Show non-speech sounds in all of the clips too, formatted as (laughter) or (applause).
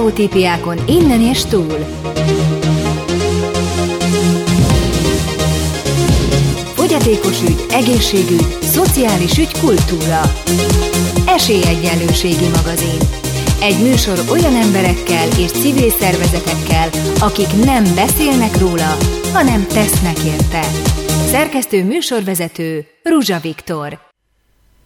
Sztereotípiákon innen és túl. Fogyatékos ügy, egészségügy, szociális ügy, kultúra. Esélyegyenlőségi magazin. Egy műsor olyan emberekkel és civil szervezetekkel, akik nem beszélnek róla, hanem tesznek érte. Szerkesztő műsorvezető Ruzsa Viktor.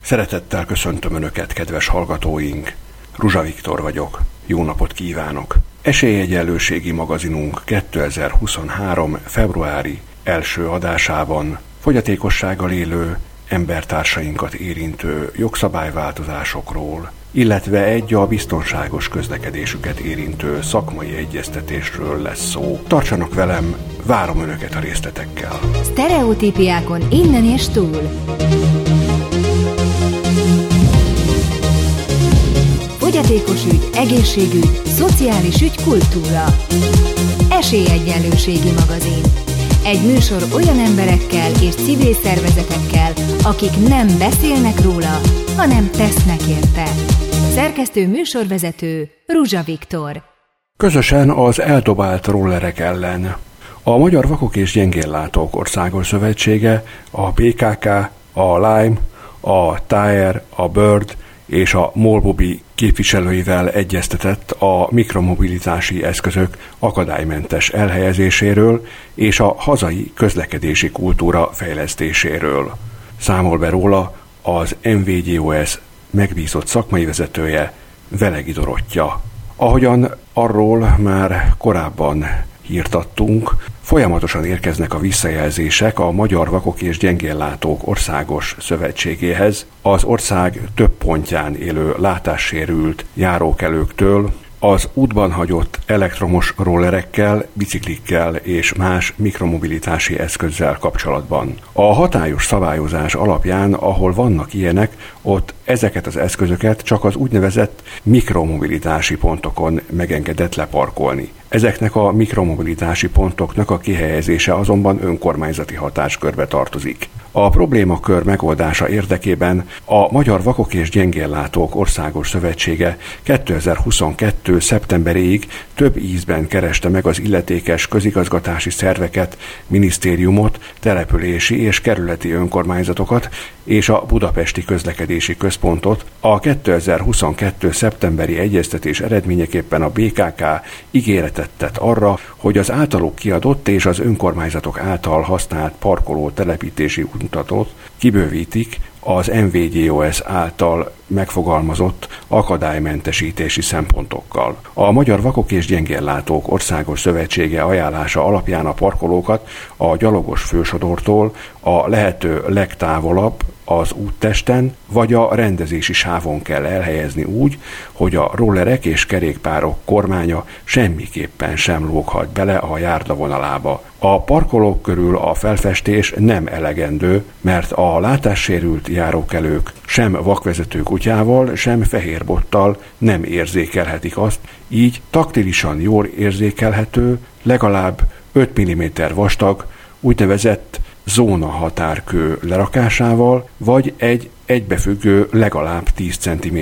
Szeretettel köszöntöm Önöket, kedves hallgatóink! Ruzsa Viktor vagyok. Jó napot kívánok! Esélyegyenlőségi magazinunk 2023. februári első adásában fogyatékossággal élő embertársainkat érintő jogszabályváltozásokról, illetve egy a biztonságos közlekedésüket érintő szakmai egyeztetésről lesz szó. Tartsanak velem, várom Önöket a részletekkel. Sztereotípiákon innen és túl. Fogyatékos ügy, egészségügy, szociális ügy, kultúra. Esélyegyenlőségi magazin. Egy műsor olyan emberekkel és civil szervezetekkel, akik nem beszélnek róla, hanem tesznek érte. Szerkesztő műsorvezető Ruzsa Viktor. Közösen az eldobált rollerek ellen. A Magyar Vakok és Gyengéllátók Országos Szövetsége, a PKK, a Lime, a Tire, a Bird és a Molbobi képviselőivel egyeztetett a mikromobilitási eszközök akadálymentes elhelyezéséről és a hazai közlekedési kultúra fejlesztéséről. Számol be róla az MVGOS megbízott szakmai vezetője, Velegi Dorottya. Ahogyan arról már korábban hírtattunk, folyamatosan érkeznek a visszajelzések a Magyar Vakok és Gyengéllátók Országos Szövetségéhez, az ország több pontján élő látássérült járókelőktől, az útban hagyott elektromos rollerekkel, biciklikkel és más mikromobilitási eszközzel kapcsolatban. A hatályos szabályozás alapján, ahol vannak ilyenek, ott ezeket az eszközöket csak az úgynevezett mikromobilitási pontokon megengedett leparkolni. Ezeknek a mikromobilitási pontoknak a kihelyezése azonban önkormányzati hatáskörbe tartozik. A problémakör megoldása érdekében a Magyar Vakok és Gyengéllátók Országos Szövetsége 2022. szeptemberéig több ízben kereste meg az illetékes közigazgatási szerveket, minisztériumot, települési és kerületi önkormányzatokat és a Budapesti Közlekedési Központot. A 2022. szeptemberi egyeztetés eredményeképpen a BKK ígéretet tett arra, hogy az általuk kiadott és az önkormányzatok által használt parkoló telepítési mutatót kibővítik az MVGOS által megfogalmazott akadálymentesítési szempontokkal. A Magyar Vakok és Gyengéllátók Országos Szövetsége ajánlása alapján a parkolókat a gyalogos fősodortól a lehető legtávolabb az úttesten vagy a rendezési sávon kell elhelyezni úgy, hogy a rollerek és kerékpárok kormánya semmiképpen sem lóghat bele a járdavonalába. A parkolók körül a felfestés nem elegendő, mert a látássérült járókelők sem vakvezető kutyával, sem fehérbottal nem érzékelhetik azt, így taktilisan jól érzékelhető, legalább 5 mm vastag, úgynevezett zóna határkő lerakásával, vagy egy egybefüggő legalább 10 cm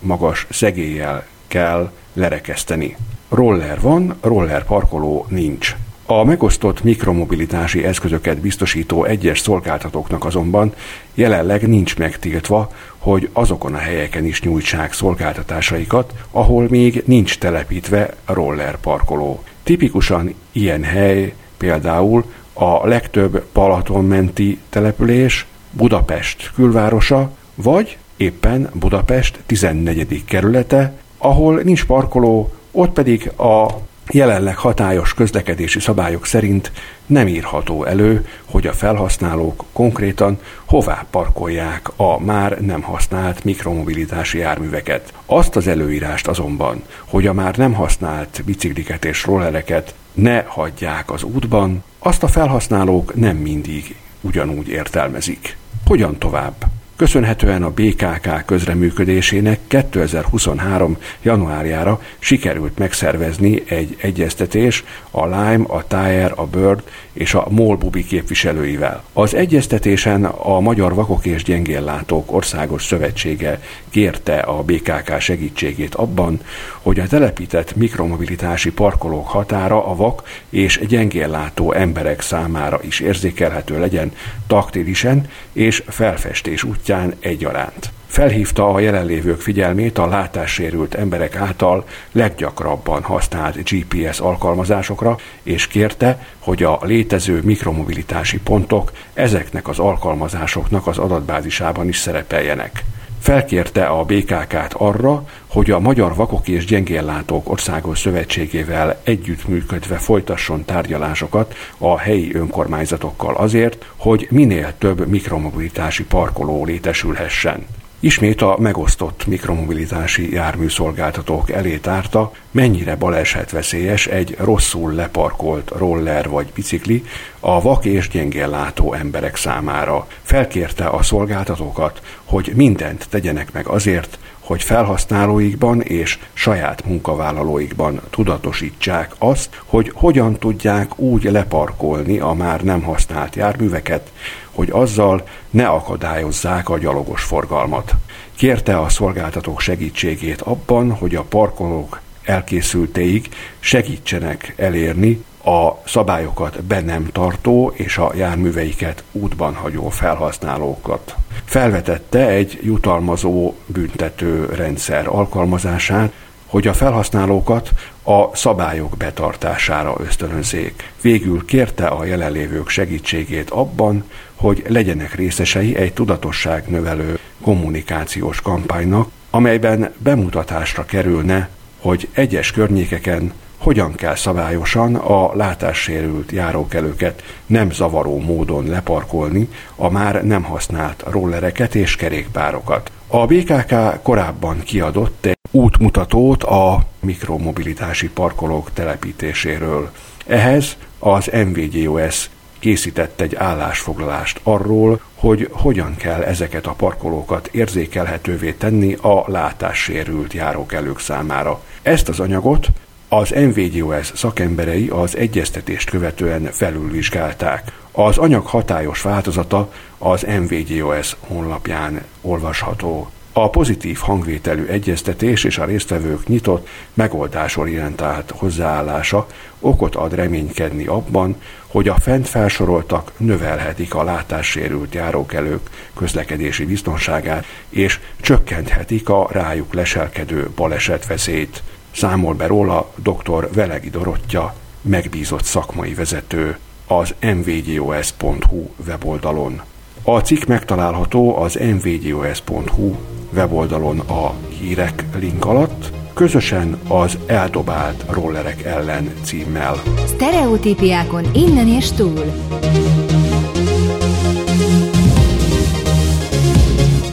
magas szegéllyel kell lerekeszteni. Roller van, roller parkoló nincs. A megosztott mikromobilitási eszközöket biztosító egyes szolgáltatóknak azonban jelenleg nincs megtiltva, hogy azokon a helyeken is nyújtsák szolgáltatásaikat, ahol még nincs telepítve roller parkoló. Tipikusan ilyen hely például a legtöbb Balatonmenti település, Budapest külvárosa, vagy éppen Budapest 14. kerülete, ahol nincs parkoló, ott pedig a jelenleg hatályos közlekedési szabályok szerint nem írható elő, hogy a felhasználók konkrétan hová parkolják a már nem használt mikromobilitási járműveket. Azt az előírást azonban, hogy a már nem használt bicikliket és rollereket ne hagyják az útban, azt a felhasználók nem mindig ugyanúgy értelmezik. Hogyan tovább? Köszönhetően a BKK közreműködésének 2023. januárjára sikerült megszervezni egy egyeztetés a Lime, a Tire, a Bird és a MOL Bubi képviselőivel. Az egyeztetésen a Magyar Vakok és Gyengéllátók Országos Szövetsége kérte a BKK segítségét abban, hogy a telepített mikromobilitási parkolók határa a vak és gyengéllátó emberek számára is érzékelhető legyen taktilisen és felfestés útján egyaránt. Felhívta a jelenlévők figyelmét a látássérült emberek által leggyakrabban használt GPS alkalmazásokra, és kérte, hogy a létező mikromobilitási pontok ezeknek az alkalmazásoknak az adatbázisában is szerepeljenek. Felkérte a BKK-t arra, hogy a Magyar Vakok és Gyengéllátók Országos Szövetségével együttműködve folytasson tárgyalásokat a helyi önkormányzatokkal azért, hogy minél több mikromobilitási parkoló létesülhessen. Ismét a megosztott mikromobilitási járműszolgáltatók elé tárta, mennyire balesetveszélyes egy rosszul leparkolt roller vagy bicikli a vak és gyengén látó emberek számára. Felkérte a szolgáltatókat, hogy mindent tegyenek meg azért, hogy felhasználóikban és saját munkavállalóikban tudatosítsák azt, hogy hogyan tudják úgy leparkolni a már nem használt járműveket, hogy azzal ne akadályozzák a gyalogos forgalmat. Kérte a szolgáltatók segítségét abban, hogy a parkolók elkészültéig segítsenek elérni a szabályokat be nem tartó és a járműveiket útban hagyó felhasználókat. Felvetette egy jutalmazó büntető rendszer alkalmazását, hogy a felhasználókat a szabályok betartására ösztönözzék. Végül kérte a jelenlévők segítségét abban, hogy legyenek részesei egy tudatosság növelő kommunikációs kampánynak, amelyben bemutatásra kerülne, hogy egyes környékeken hogyan kell szabályosan a látássérült járókelőket nem zavaró módon leparkolni a már nem használt rollereket és kerékpárokat. A BKK korábban kiadott egy útmutatót a mikromobilitási parkolók telepítéséről. Ehhez az MVGOS készített egy állásfoglalást arról, hogy hogyan kell ezeket a parkolókat érzékelhetővé tenni a látássérült járókelők számára. Ezt az anyagot az MVGOS szakemberei az egyeztetést követően felülvizsgálták. Az anyag hatályos változata az MVGOS honlapján olvasható. A pozitív hangvételű egyeztetés és a résztvevők nyitott, megoldásorientált hozzáállása okot ad reménykedni abban, hogy a fent felsoroltak növelhetik a látássérült járókelők közlekedési biztonságát, és csökkenthetik a rájuk leselkedő balesetveszélyt. Számol be róla dr. Velegi Dorottya, megbízott szakmai vezető az mvgos.hu weboldalon. A cikk megtalálható az mvgos.hu weboldalon a hírek link alatt, közösen az eldobált rollerek ellen címmel. Stereotípiákon innen és túl.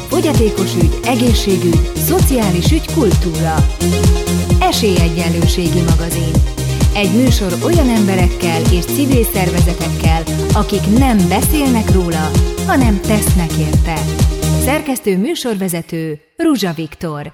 Fogyatékos ügy, egészségügy, szociális ügy, kultúra. Esélyegyenlőségi magazin. Egy műsor olyan emberekkel és civil szervezetekkel, akik nem beszélnek róla, hanem tesznek érte. Szerkesztő műsorvezető Ruzsa Viktor.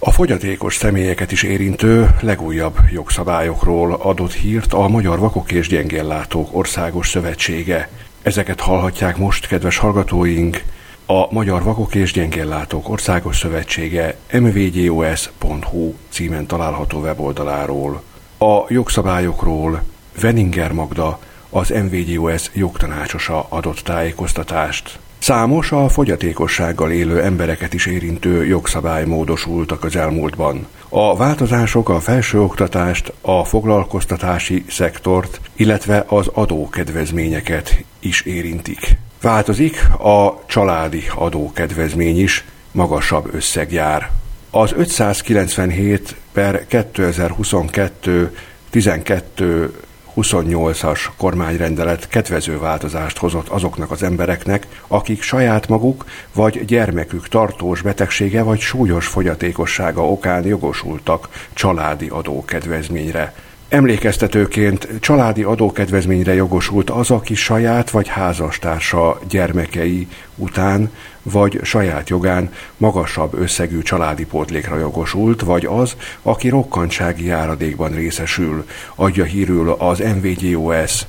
A fogyatékos személyeket is érintő legújabb jogszabályokról adott hírt a Magyar Vakok és Gyengéllátók Országos Szövetsége. Ezeket hallhatják most, kedves hallgatóink, a Magyar Vakok és Gyengéllátók Országos Szövetsége mvgos.hu címen található weboldaláról. A jogszabályokról Veninger Magda, az MVGOS jogtanácsosa adott tájékoztatást. Számos a fogyatékossággal élő embereket is érintő jogszabály módosult a közelmúltban. A változások a felsőoktatást, a foglalkoztatási szektort, illetve az adókedvezményeket is érintik. Változik a családi adókedvezmény is, magasabb összeg jár. Az 597 per 2022 12 28-as kormányrendelet kedvező változást hozott azoknak az embereknek, akik saját maguk vagy gyermekük tartós betegsége vagy súlyos fogyatékossága okán jogosultak családi adókedvezményre. Emlékeztetőként családi adókedvezményre jogosult az, aki saját vagy házastársa gyermekei után vagy saját jogán magasabb összegű családi pótlékra jogosult, vagy az, aki rokkantsági járadékban részesül, adja hírül az MVGOS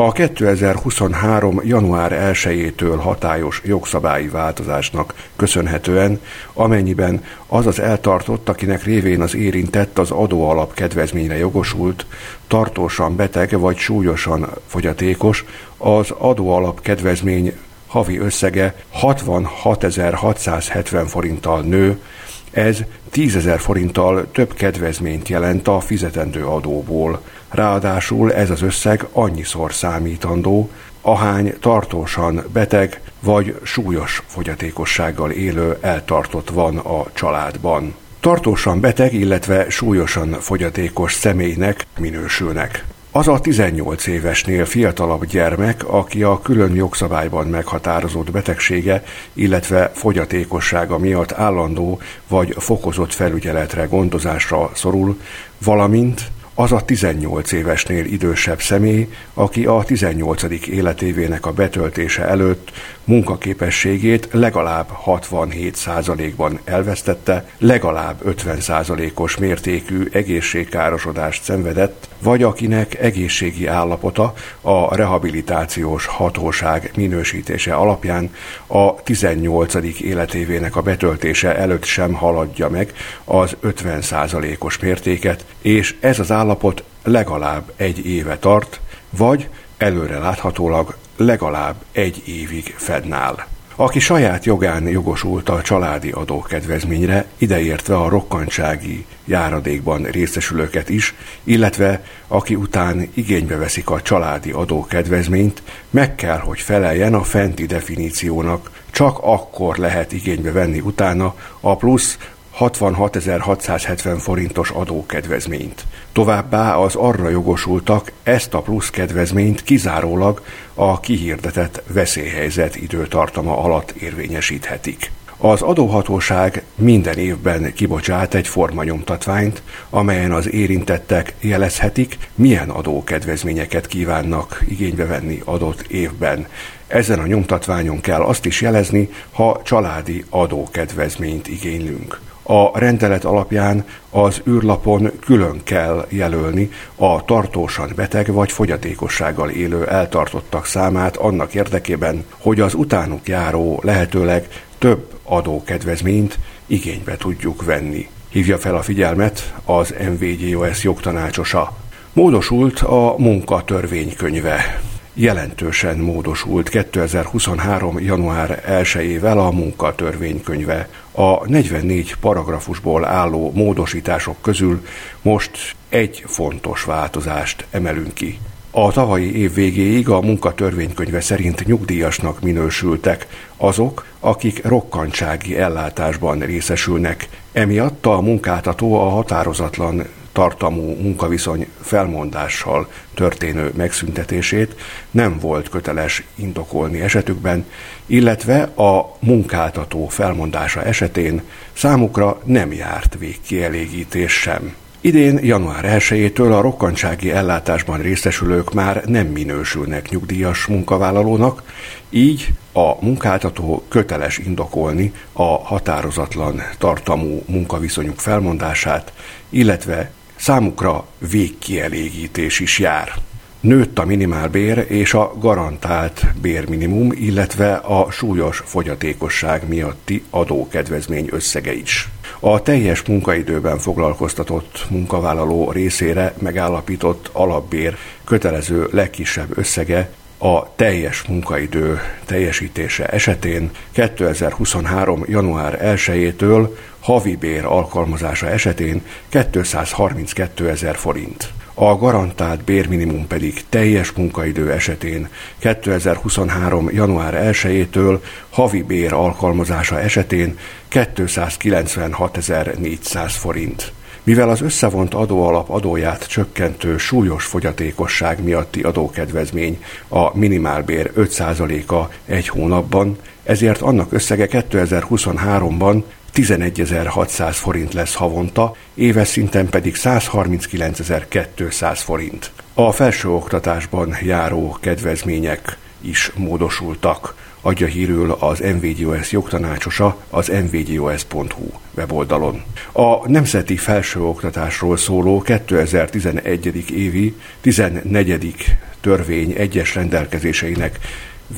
a 2023. január 1-től hatályos jogszabályi változásnak köszönhetően, amennyiben az az eltartott, akinek révén az érintett az adóalap kedvezményre jogosult, tartósan beteg vagy súlyosan fogyatékos, az adóalap kedvezmény havi összege 66.670 forinttal nő, ez 10.000 forinttal több kedvezményt jelent a fizetendő adóból. Ráadásul ez az összeg annyiszor számítandó, ahány tartósan beteg vagy súlyos fogyatékossággal élő eltartott van a családban. Tartósan beteg, illetve súlyosan fogyatékos személynek minősülnek. Az a 18 évesnél fiatalabb gyermek, aki a külön jogszabályban meghatározott betegsége, illetve fogyatékossága miatt állandó vagy fokozott felügyeletre gondozásra szorul, valamint az a 18 évesnél idősebb személy, aki a 18. életévének a betöltése előtt munkaképességét legalább 67%-ban elvesztette, legalább 50%-os mértékű egészségkárosodást szenvedett, vagy akinek egészségi állapota a rehabilitációs hatóság minősítése alapján a 18. életévének a betöltése előtt sem haladja meg az 50%-os mértéket, és ez az állapot legalább egy éve tart, vagy előre láthatólag legalább egy évig fednál. Aki saját jogán jogosult a családi adókedvezményre, ideértve a rokkantsági járadékban részesülőket is, illetve aki után igénybe veszik a családi adókedvezményt, meg kell, hogy feleljen a fenti definíciónak, csak akkor lehet igénybe venni utána a plusz 66.670 forintos adókedvezményt. Továbbá az arra jogosultak ezt a plusz kedvezményt kizárólag a kihirdetett veszélyhelyzet időtartama alatt érvényesíthetik. Az adóhatóság minden évben kibocsát egy formanyomtatványt, amelyen az érintettek jelezhetik, milyen adókedvezményeket kívánnak igénybe venni adott évben. Ezen a nyomtatványon kell azt is jelezni, ha családi adókedvezményt igénylünk. A rendelet alapján az űrlapon külön kell jelölni a tartósan beteg vagy fogyatékossággal élő eltartottak számát annak érdekében, hogy az utánuk járó lehetőleg több adókedvezményt igénybe tudjuk venni. Hívja fel a figyelmet az MVGOS jogtanácsosa. Módosult a munkatörvénykönyve jelentősen módosult 2023. január 1-ével a munkatörvénykönyve. A 44 paragrafusból álló módosítások közül most egy fontos változást emelünk ki. A tavalyi év végéig a munkatörvénykönyve szerint nyugdíjasnak minősültek azok, akik rokkantsági ellátásban részesülnek. Emiatt a munkáltató a határozatlan tartamú munkaviszony felmondással történő megszüntetését nem volt köteles indokolni esetükben, illetve a munkáltató felmondása esetén számukra nem járt végkielégítés sem. Idén, január 1-től a rokkantsági ellátásban részesülők már nem minősülnek nyugdíjas munkavállalónak, így a munkáltató köteles indokolni a határozatlan tartamú munkaviszonyuk felmondását, illetve számukra végkielégítés is jár. Nőtt a minimálbér és a garantált bérminimum, illetve a súlyos fogyatékosság miatti adókedvezmény összege is. A teljes munkaidőben foglalkoztatott munkavállaló részére megállapított alapbér kötelező legkisebb összege a teljes munkaidő teljesítése esetén 2023. január 1-től havi bér alkalmazása esetén 232 ezer forint. A garantált bérminimum pedig teljes munkaidő esetén 2023. január 1-től havi bér alkalmazása esetén 296.400 forint. Mivel az összevont adóalap adóját csökkentő súlyos fogyatékosság miatti adókedvezmény a minimálbér 5%-a egy hónapban, ezért annak összege 2023-ban 11.600 forint lesz havonta, éves szinten pedig 139.200 forint. A felsőoktatásban járó kedvezmények is módosultak adja hírül az NVGOS jogtanácsosa az nvgos.hu weboldalon. A Nemzeti Felsőoktatásról szóló 2011. évi 14. törvény egyes rendelkezéseinek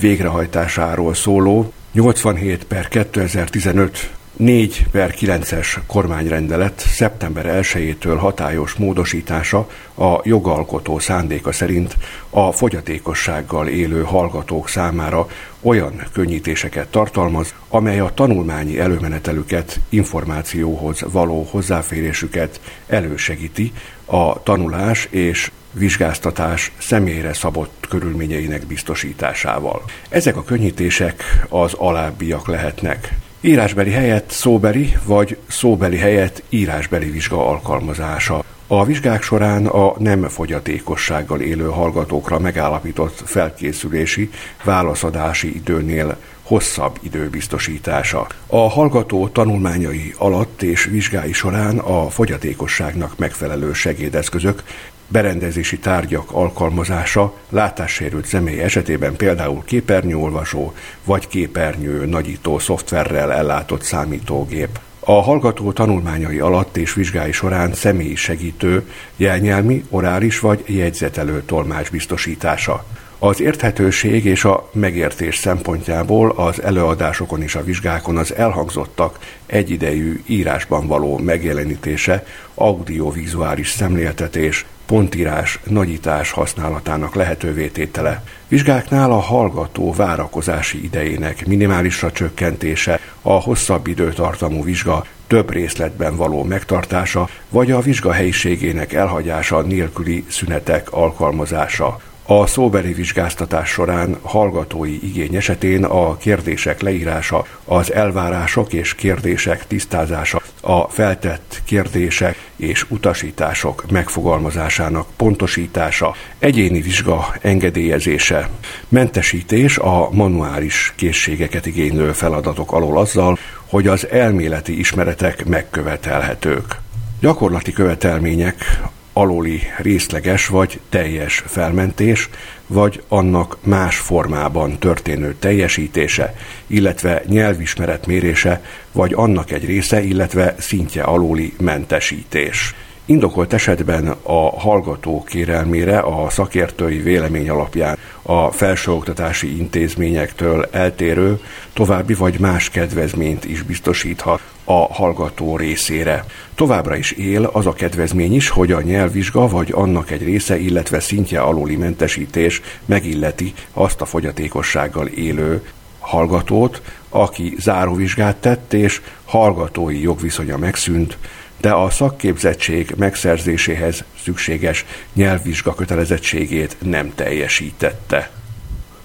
végrehajtásáról szóló 87 per 2015 4 per 9-es kormányrendelet szeptember 1-től hatályos módosítása a jogalkotó szándéka szerint a fogyatékossággal élő hallgatók számára olyan könnyítéseket tartalmaz, amely a tanulmányi előmenetelüket, információhoz való hozzáférésüket elősegíti a tanulás és vizsgáztatás személyre szabott körülményeinek biztosításával. Ezek a könnyítések az alábbiak lehetnek. Írásbeli helyett szóbeli, vagy szóbeli helyett írásbeli vizsga alkalmazása. A vizsgák során a nem fogyatékossággal élő hallgatókra megállapított felkészülési, válaszadási időnél hosszabb időbiztosítása. A hallgató tanulmányai alatt és vizsgái során a fogyatékosságnak megfelelő segédeszközök berendezési tárgyak alkalmazása látássérült személy esetében például képernyőolvasó vagy képernyő nagyító szoftverrel ellátott számítógép. A hallgató tanulmányai alatt és vizsgái során személyi segítő, jelnyelmi, orális vagy jegyzetelő tolmács biztosítása. Az érthetőség és a megértés szempontjából az előadásokon és a vizsgákon az elhangzottak egyidejű írásban való megjelenítése, audiovizuális szemléltetés, pontírás, nagyítás használatának lehetővé tétele. Vizsgáknál a hallgató várakozási idejének minimálisra csökkentése, a hosszabb időtartamú vizsga több részletben való megtartása, vagy a vizsga helyiségének elhagyása nélküli szünetek alkalmazása. A szóbeli vizsgáztatás során hallgatói igény esetén a kérdések leírása, az elvárások és kérdések tisztázása, a feltett kérdések és utasítások megfogalmazásának pontosítása, egyéni vizsga engedélyezése, mentesítés a manuális készségeket igénylő feladatok alól azzal, hogy az elméleti ismeretek megkövetelhetők. Gyakorlati követelmények aluli részleges vagy teljes felmentés, vagy annak más formában történő teljesítése, illetve nyelvismeret mérése, vagy annak egy része, illetve szintje aluli mentesítés. Indokolt esetben a hallgató kérelmére a szakértői vélemény alapján a felsőoktatási intézményektől eltérő további vagy más kedvezményt is biztosíthat a hallgató részére. Továbbra is él az a kedvezmény is, hogy a nyelvvizsga vagy annak egy része, illetve szintje aluli mentesítés megilleti azt a fogyatékossággal élő hallgatót, aki záróvizsgát tett és hallgatói jogviszonya megszűnt, de a szakképzettség megszerzéséhez szükséges nyelvvizsga kötelezettségét nem teljesítette.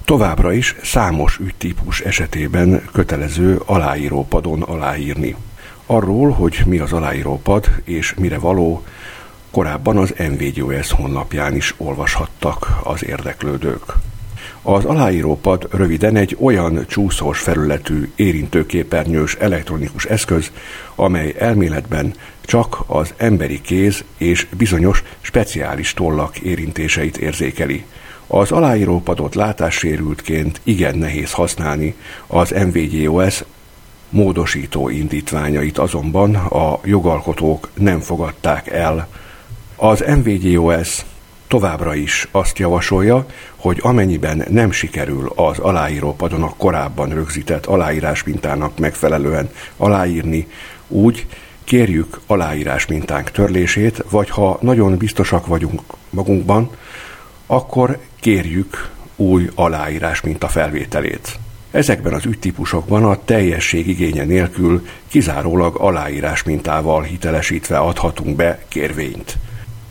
Továbbra is számos ügytípus esetében kötelező aláírópadon aláírni. Arról, hogy mi az aláírópad és mire való, korábban az NVGOS honlapján is olvashattak az érdeklődők. Az aláírópad röviden egy olyan csúszós felületű érintőképernyős elektronikus eszköz, amely elméletben csak az emberi kéz és bizonyos speciális tollak érintéseit érzékeli. Az aláírópadot látássérültként igen nehéz használni, az MVGOS módosító indítványait azonban a jogalkotók nem fogadták el. Az MVGOS továbbra is azt javasolja, hogy amennyiben nem sikerül az aláírópadon a korábban rögzített aláírás mintának megfelelően aláírni, úgy kérjük aláírás mintánk törlését, vagy ha nagyon biztosak vagyunk magunkban, akkor kérjük új aláírás minta felvételét. Ezekben az ügytípusokban a teljesség igénye nélkül kizárólag aláírás mintával hitelesítve adhatunk be kérvényt.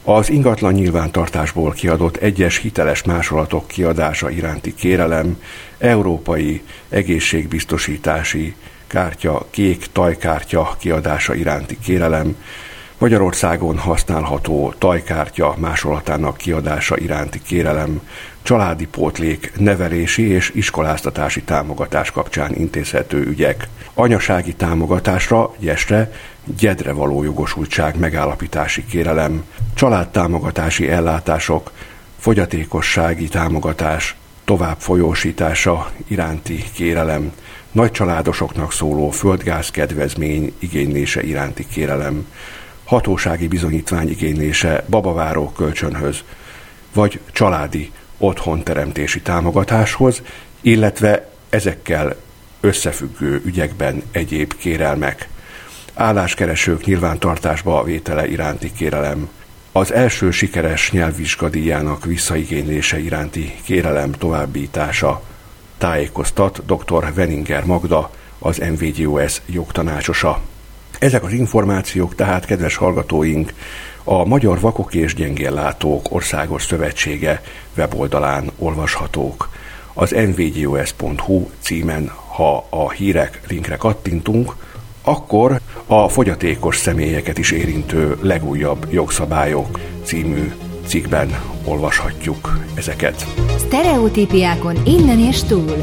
Az ingatlan nyilvántartásból kiadott egyes hiteles másolatok kiadása iránti kérelem, európai egészségbiztosítási kártya, kék tajkártya kiadása iránti kérelem, Magyarországon használható tajkártya másolatának kiadása iránti kérelem családi pótlék, nevelési és iskoláztatási támogatás kapcsán intézhető ügyek. Anyasági támogatásra, gyesre, gyedre való jogosultság megállapítási kérelem, családtámogatási ellátások, fogyatékossági támogatás, tovább folyósítása iránti kérelem, nagycsaládosoknak szóló földgáz kedvezmény igénylése iránti kérelem, hatósági bizonyítvány igénylése babaváró kölcsönhöz, vagy családi otthonteremtési támogatáshoz, illetve ezekkel összefüggő ügyekben egyéb kérelmek, álláskeresők nyilvántartásba vétele iránti kérelem, az első sikeres nyelvvizsgadíjának visszaigénylése iránti kérelem továbbítása, tájékoztat dr. Veninger Magda, az MVGOS jogtanácsosa. Ezek az információk tehát, kedves hallgatóink, a Magyar Vakok és Gyengéllátók Országos Szövetsége weboldalán olvashatók. Az nvgos.hu címen, ha a hírek linkre kattintunk, akkor a fogyatékos személyeket is érintő legújabb jogszabályok című cikkben olvashatjuk ezeket. Stereotípiákon innen és túl.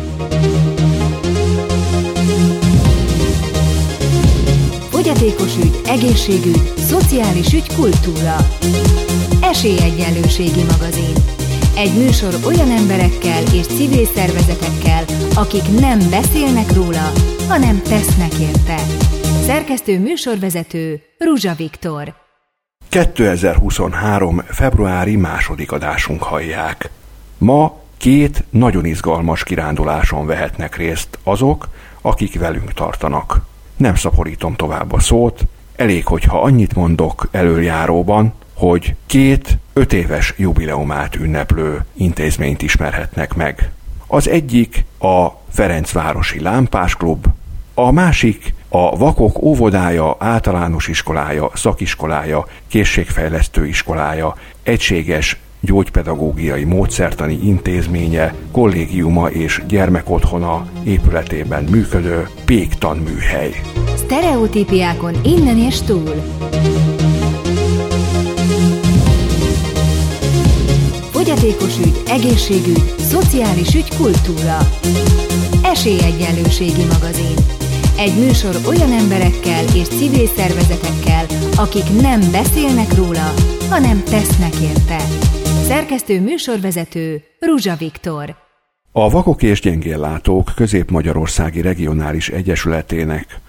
Fogyatékos ügy, egészségügy, szociális ügy, kultúra. Esélyegyenlőségi magazin. Egy műsor olyan emberekkel és civil szervezetekkel, akik nem beszélnek róla, hanem tesznek érte. Szerkesztő műsorvezető Ruzsa Viktor. 2023. februári második adásunk hallják. Ma két nagyon izgalmas kiránduláson vehetnek részt azok, akik velünk tartanak. Nem szaporítom tovább a szót, elég, hogyha annyit mondok előjáróban, hogy két öt éves jubileumát ünneplő intézményt ismerhetnek meg. Az egyik a Ferencvárosi Lámpás Klub, a másik a Vakok óvodája, általános iskolája, szakiskolája, készségfejlesztő iskolája, egységes gyógypedagógiai módszertani intézménye, kollégiuma és gyermekotthona épületében működő Pék tanműhely. Stereotípiákon innen és túl. Fogyatékos ügy, egészségügy, szociális ügy, kultúra. Esélyegyenlőségi magazin. Egy műsor olyan emberekkel és civil szervezetekkel, akik nem beszélnek róla, hanem tesznek érte. Szerkesztő műsorvezető Ruzsa Viktor. A Vakok és Gyengéllátók Közép-Magyarországi Regionális Egyesületének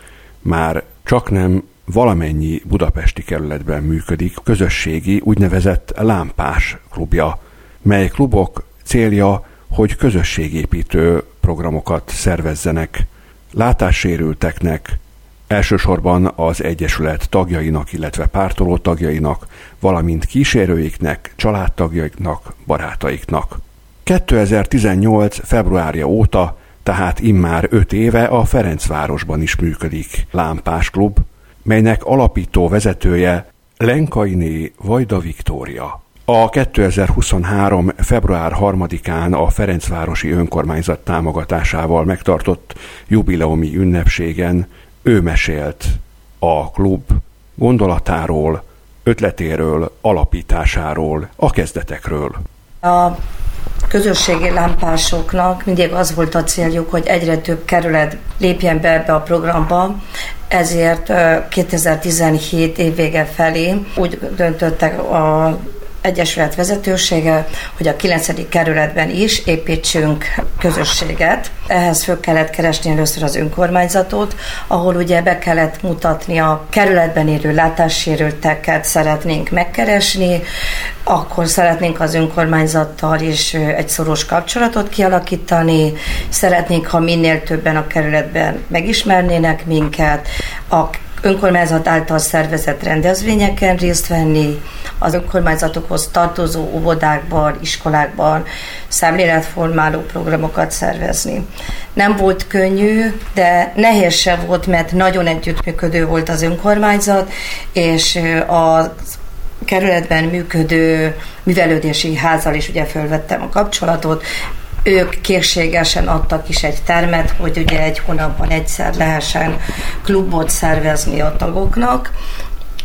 már csak nem valamennyi budapesti kerületben működik közösségi úgynevezett lámpás klubja, mely klubok célja, hogy közösségépítő programokat szervezzenek látássérülteknek, elsősorban az Egyesület tagjainak, illetve pártoló tagjainak, valamint kísérőiknek, családtagjaiknak, barátaiknak. 2018. februárja óta, tehát immár öt éve a Ferencvárosban is működik Lámpás Klub, melynek alapító vezetője Lenkainé Vajda Viktória. A 2023. február 3-án a Ferencvárosi Önkormányzat támogatásával megtartott jubileumi ünnepségen ő mesélt a klub gondolatáról, ötletéről, alapításáról, a kezdetekről. A közösségi lámpásoknak mindig az volt a céljuk, hogy egyre több kerület lépjen be ebbe a programba, ezért 2017 év vége felé úgy döntöttek a Egyesület vezetősége, hogy a 9. kerületben is építsünk közösséget. Ehhez föl kellett keresni először az önkormányzatot, ahol ugye be kellett mutatni a kerületben élő látássérülteket szeretnénk megkeresni, akkor szeretnénk az önkormányzattal is egy szoros kapcsolatot kialakítani, szeretnénk, ha minél többen a kerületben megismernének minket, a önkormányzat által szervezett rendezvényeken részt venni, az önkormányzatokhoz tartozó óvodákban, iskolákban szemléletformáló programokat szervezni. Nem volt könnyű, de nehéz se volt, mert nagyon együttműködő volt az önkormányzat, és a kerületben működő művelődési házal is ugye fölvettem a kapcsolatot, ők készségesen adtak is egy termet, hogy ugye egy hónapban egyszer lehessen klubot szervezni a tagoknak,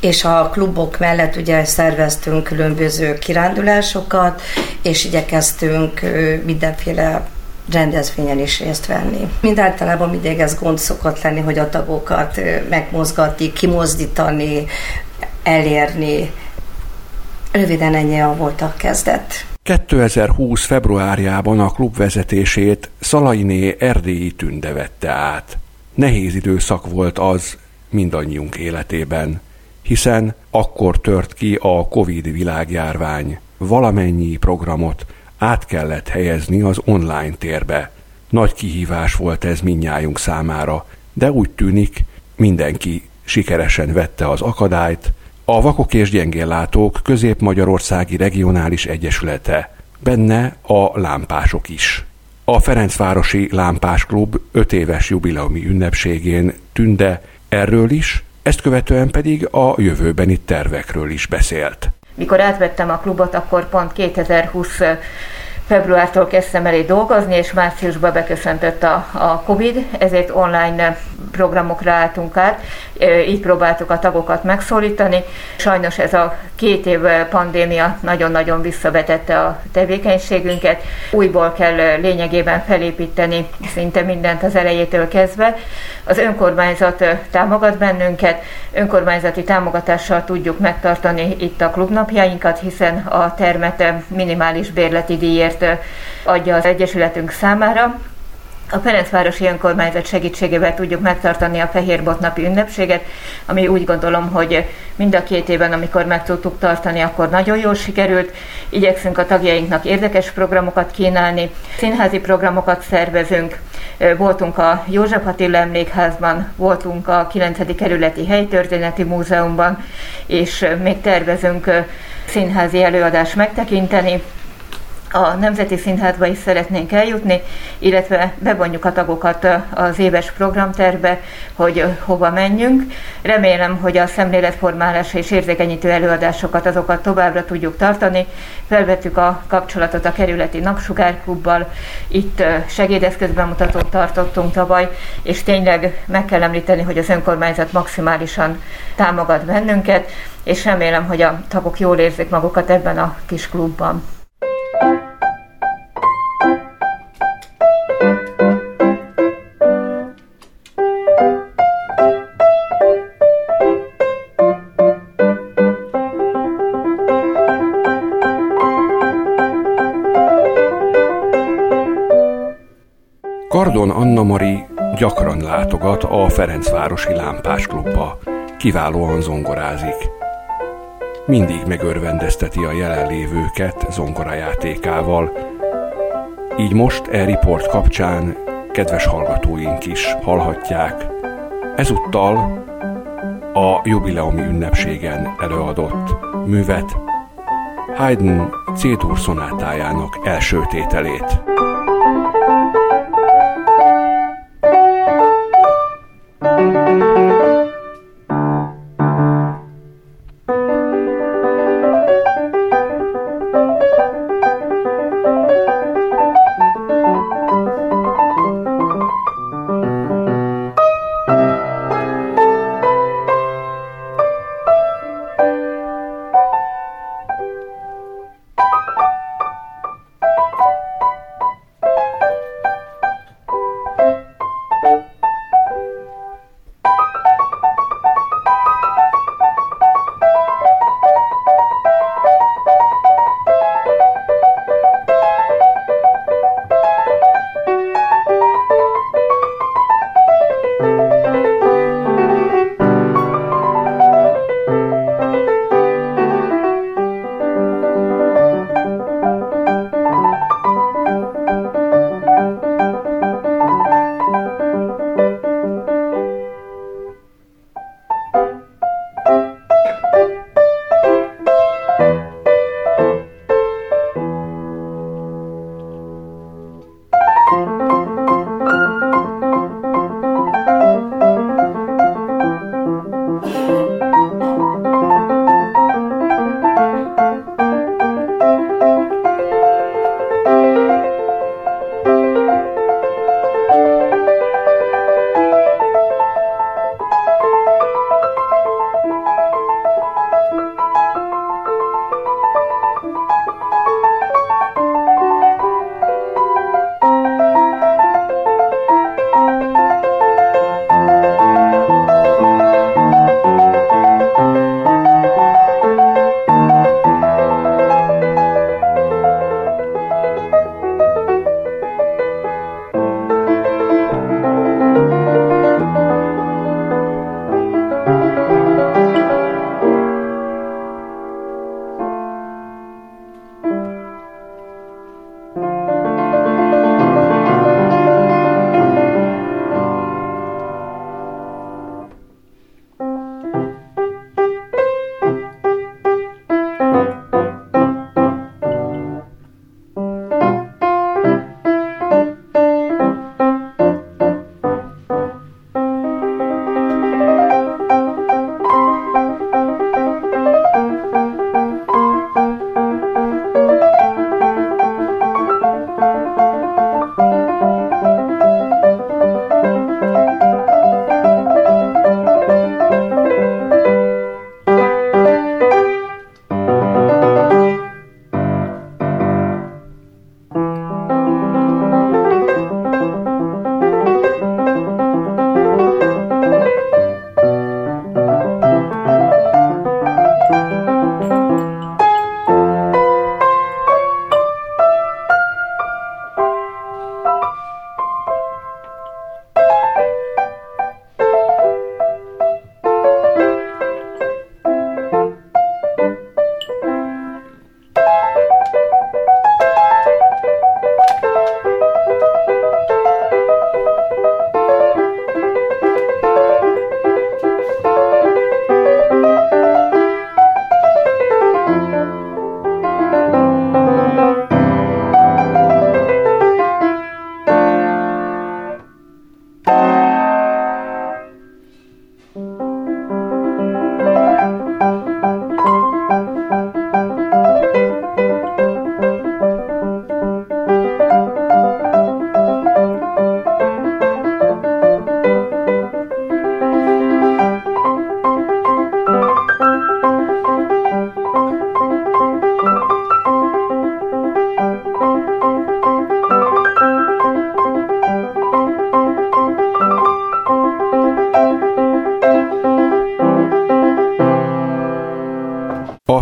és a klubok mellett ugye szerveztünk különböző kirándulásokat, és igyekeztünk mindenféle rendezvényen is részt venni. Mind általában mindig ez gond szokott lenni, hogy a tagokat megmozgatni, kimozdítani, elérni. Röviden ennyi a kezdet. 2020. februárjában a klub vezetését Szalainé erdélyi tünde vette át. Nehéz időszak volt az mindannyiunk életében, hiszen akkor tört ki a Covid világjárvány. Valamennyi programot át kellett helyezni az online térbe. Nagy kihívás volt ez minnyájunk számára, de úgy tűnik, mindenki sikeresen vette az akadályt, a Vakok és Gyengéllátók Közép-Magyarországi Regionális Egyesülete, benne a lámpások is. A Ferencvárosi Lámpás Klub 5 éves jubileumi ünnepségén tünde erről is, ezt követően pedig a jövőbeni tervekről is beszélt. Mikor átvettem a klubot, akkor pont 2020 februártól kezdtem elé dolgozni, és márciusban beköszöntött a, a Covid, ezért online programokra álltunk át, így próbáltuk a tagokat megszólítani. Sajnos ez a két év pandémia nagyon-nagyon visszavetette a tevékenységünket. Újból kell lényegében felépíteni szinte mindent az elejétől kezdve. Az önkormányzat támogat bennünket, önkormányzati támogatással tudjuk megtartani itt a klubnapjainkat, hiszen a termet minimális bérleti díjért adja az Egyesületünk számára. A Ferencvárosi Önkormányzat segítségével tudjuk megtartani a Fehérbotnapi ünnepséget, ami úgy gondolom, hogy mind a két évben, amikor meg tudtuk tartani, akkor nagyon jól sikerült. Igyekszünk a tagjainknak érdekes programokat kínálni, színházi programokat szervezünk, voltunk a József Attila Emlékházban, voltunk a 9. kerületi helytörténeti múzeumban, és még tervezünk színházi előadást megtekinteni a Nemzeti Színházba is szeretnénk eljutni, illetve bevonjuk a tagokat az éves programterbe, hogy hova menjünk. Remélem, hogy a szemléletformálás és érzékenyítő előadásokat azokat továbbra tudjuk tartani. Felvettük a kapcsolatot a kerületi napsugárklubbal, itt segédeszközbemutatót tartottunk tavaly, és tényleg meg kell említeni, hogy az önkormányzat maximálisan támogat bennünket, és remélem, hogy a tagok jól érzik magukat ebben a kis klubban. Anna Mari gyakran látogat a Ferencvárosi Lámpás Klubba. Kiválóan zongorázik mindig megörvendezteti a jelenlévőket zongorajátékával. Így most e riport kapcsán kedves hallgatóink is hallhatják. Ezúttal a jubileumi ünnepségen előadott művet Haydn C-dur szonátájának első tételét.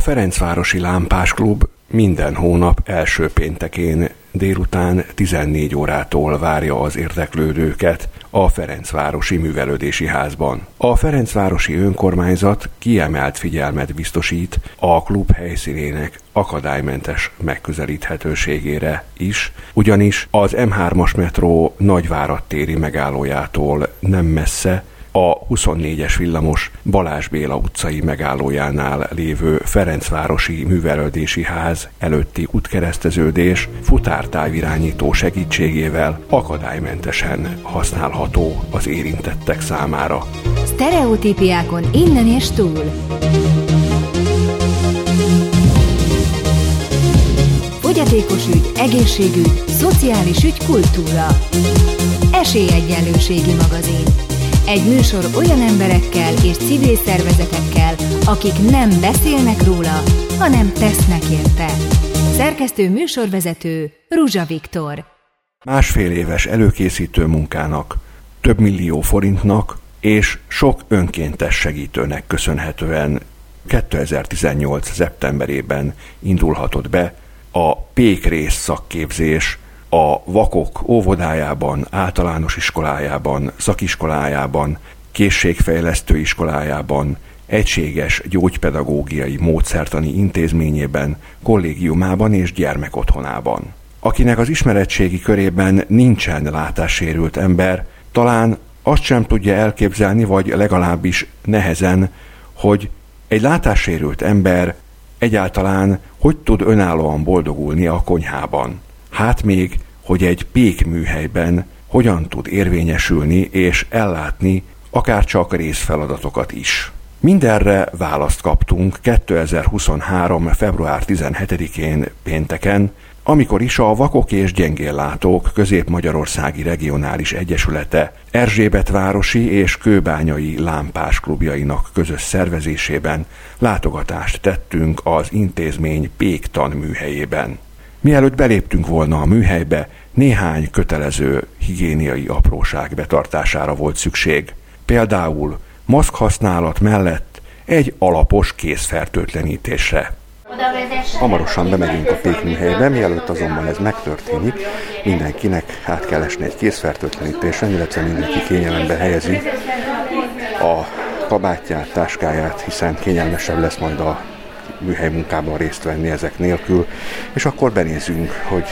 Ferencvárosi Lámpás Klub minden hónap első péntekén délután 14 órától várja az érdeklődőket a Ferencvárosi Művelődési Házban. A Ferencvárosi Önkormányzat kiemelt figyelmet biztosít a klub helyszínének akadálymentes megközelíthetőségére is, ugyanis az M3-as metró Nagyvárad téri megállójától nem messze a 24-es villamos Balázs Béla utcai megállójánál lévő Ferencvárosi Művelődési Ház előtti útkereszteződés futártávirányító segítségével akadálymentesen használható az érintettek számára. Stereotípiákon innen és túl. Fogyatékos ügy, egészségügy, szociális ügy, kultúra. Esélyegyenlőségi magazin egy műsor olyan emberekkel és civil szervezetekkel, akik nem beszélnek róla, hanem tesznek érte. Szerkesztő műsorvezető Ruzsa Viktor. Másfél éves előkészítő munkának, több millió forintnak és sok önkéntes segítőnek köszönhetően 2018. szeptemberében indulhatott be a Pékrész szakképzés a vakok óvodájában, általános iskolájában, szakiskolájában, készségfejlesztő iskolájában, egységes gyógypedagógiai módszertani intézményében, kollégiumában és gyermekotthonában. Akinek az ismeretségi körében nincsen látássérült ember, talán azt sem tudja elképzelni, vagy legalábbis nehezen, hogy egy látássérült ember egyáltalán hogy tud önállóan boldogulni a konyhában. Hát még hogy egy pékműhelyben hogyan tud érvényesülni és ellátni akár csak részfeladatokat is. Mindenre választ kaptunk 2023. február 17-én pénteken, amikor is a Vakok és Gyengéllátók Közép-Magyarországi Regionális Egyesülete Erzsébetvárosi és Kőbányai Lámpás klubjainak közös szervezésében látogatást tettünk az intézmény Péktan műhelyében. Mielőtt beléptünk volna a műhelybe, néhány kötelező higiéniai apróság betartására volt szükség. Például maszk használat mellett egy alapos kézfertőtlenítésre. Hamarosan bemegyünk a pékműhelybe, mielőtt azonban ez megtörténik, mindenkinek át kell esni egy kézfertőtlenítésen, illetve mindenki kényelembe helyezi a kabátját, táskáját, hiszen kényelmesebb lesz majd a műhely munkában részt venni ezek nélkül, és akkor benézünk, hogy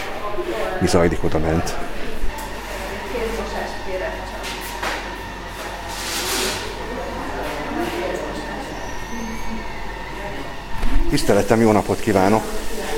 mi zajlik oda ment. Tiszteletem, jó napot kívánok!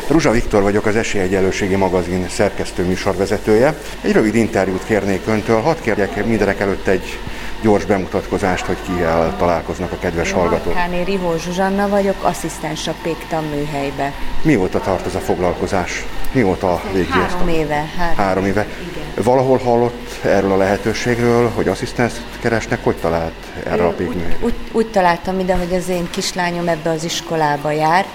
Ruzsa Viktor vagyok, az Esélyegyelőségi magazin szerkesztő műsorvezetője. Egy rövid interjút kérnék öntől, hadd kérjek mindenek előtt egy gyors bemutatkozást, hogy kivel találkoznak a kedves hallgatók. Káné Rihó Zsuzsanna vagyok, asszisztens a Péktan műhelybe. Mióta tart ez a foglalkozás? Mióta végzi Három éve. Három, három éve. Igen. Valahol hallott erről a lehetőségről, hogy asszisztens keresnek, hogy talált erre a pékműhelyre? Úgy, úgy találtam ide, hogy az én kislányom ebbe az iskolába jár,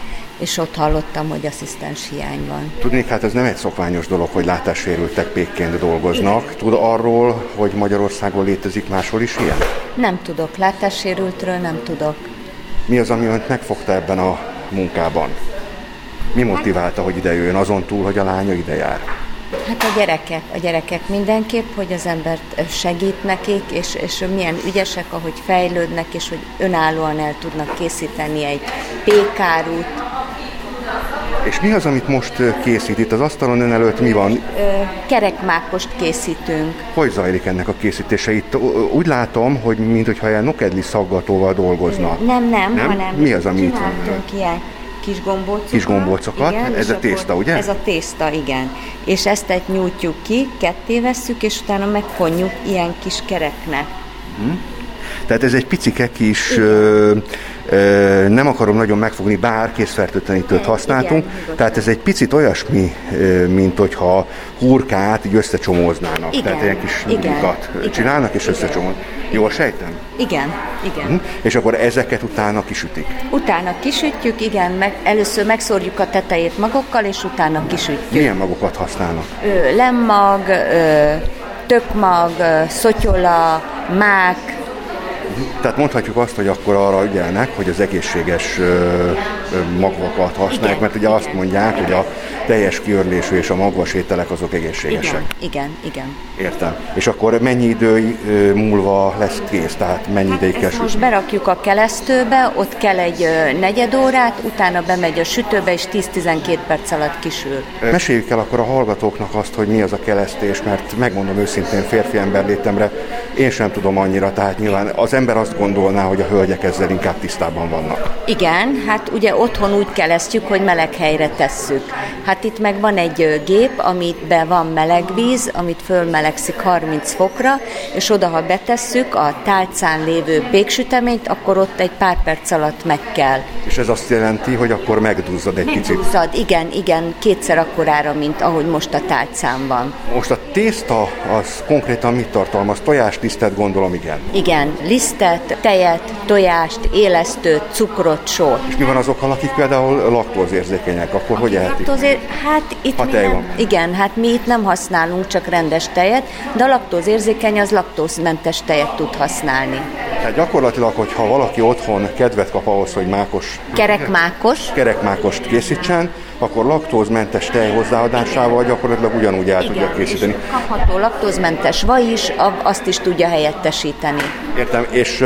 és ott hallottam, hogy asszisztens hiány van. Tudnék, hát ez nem egy szokványos dolog, hogy látássérültek pékként dolgoznak. Tud arról, hogy Magyarországon létezik máshol is ilyen? Nem tudok, látássérültről nem tudok. Mi az, ami önt megfogta ebben a munkában? Mi motiválta, hogy ide jön, azon túl, hogy a lánya ide jár? Hát a gyerekek, a gyerekek mindenképp, hogy az embert segít nekik, és, és milyen ügyesek, ahogy fejlődnek, és hogy önállóan el tudnak készíteni egy pékárút, és mi az, amit most készít? Itt az asztalon ön előtt mi van? Kerekmákost készítünk. Hogy zajlik ennek a készítése? Itt úgy látom, hogy mintha ilyen nokedli szaggatóval dolgoznak. Nem, nem, nem? hanem mi az, ami itt van? ilyen kis gombócokat. Kis gombócokat, igen, ez a tészta, ugye? Ez a tészta, igen. És ezt egy nyújtjuk ki, ketté vesszük, és utána megfonjuk ilyen kis kereknek. Hmm. Tehát ez egy picike kis, ö, ö, nem akarom nagyon megfogni, bár készfertőtlenítőt használtunk, igen, tehát ez egy picit olyasmi, ö, mint hogyha hurkát így összecsomóznának. Igen, tehát ilyen kis nyulikat csinálnak és összecsomóznak. Jól sejtem? Igen, igen. Uh-huh. És akkor ezeket utána kisütik? Utána kisütjük, igen, meg, először megszórjuk a tetejét magokkal, és utána kisütjük. Milyen magokat használnak? Ö, lemmag, ö, tökmag, szotyola, mák, Tehát mondhatjuk azt, hogy akkor arra ügyelnek, hogy az egészséges magvakat használják, igen. mert ugye azt mondják, hogy a teljes kiörlésű és a magvas ételek azok egészségesek. Igen, igen, igen. Értem. És akkor mennyi idő múlva lesz kész? Tehát mennyi hát ideig kell Most berakjuk a kelesztőbe, ott kell egy negyed órát, utána bemegy a sütőbe, és 10-12 perc alatt kisül. Meséljük el akkor a hallgatóknak azt, hogy mi az a kelesztés, mert megmondom őszintén férfi ember létemre, én sem tudom annyira, tehát nyilván az ember azt gondolná, hogy a hölgyek ezzel inkább tisztában vannak. Igen, hát ugye otthon úgy kelesztjük, hogy meleg helyre tesszük. Hát itt meg van egy gép, amitben van meleg víz, amit fölmelegszik 30 fokra, és oda, ha betesszük a tálcán lévő péksüteményt, akkor ott egy pár perc alatt meg kell. És ez azt jelenti, hogy akkor megduzzad egy megduzzad, picit? Megduzzad, igen, igen, kétszer akkorára, mint ahogy most a tálcán van. Most a tészta az konkrétan mit tartalmaz? Tojás, lisztet gondolom, igen. Igen, lisztet, tejet, tojást, élesztőt, cukrot, sort. És mi van azokkal, akik például laktózérzékenyek, akkor hogy ehetik? Laktózér... Hát itt ha mi nem... van. Igen, hát mi itt nem használunk csak rendes tejet, de a laktózérzékeny az laktózmentes tejet tud használni. Tehát gyakorlatilag, hogyha valaki otthon kedvet kap ahhoz, hogy mákos... Kerekmákos. Kerekmákost készítsen, akkor laktózmentes tej hozzáadásával gyakorlatilag ugyanúgy el Igen, tudja készíteni. kapható laktózmentes vaj is, azt is tudja helyettesíteni. Értem, és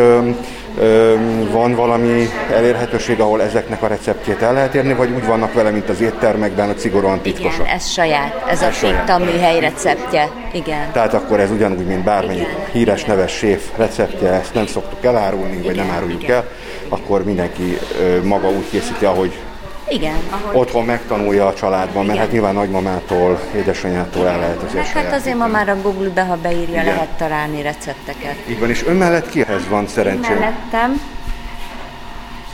van valami elérhetőség, ahol ezeknek a receptjét el lehet érni, vagy úgy vannak vele, mint az éttermekben, a szigorúan titkosak? Igen, ez saját, ez, ez a Pikta műhely receptje, igen. Tehát akkor ez ugyanúgy, mint bármelyik Igen. híres neves séf receptje, ezt nem szoktuk elárulni, vagy nem áruljuk Igen. el, akkor mindenki maga úgy készíti, ahogy igen. Ahogy... Otthon megtanulja a családban, Igen. mert hát nyilván nagymamától, édesanyától el lehet azért Hát azért ma már a Google-be, ha beírja, Igen. lehet találni recepteket. Így van, és ön mellett kihez van szerencsém? Mellettem.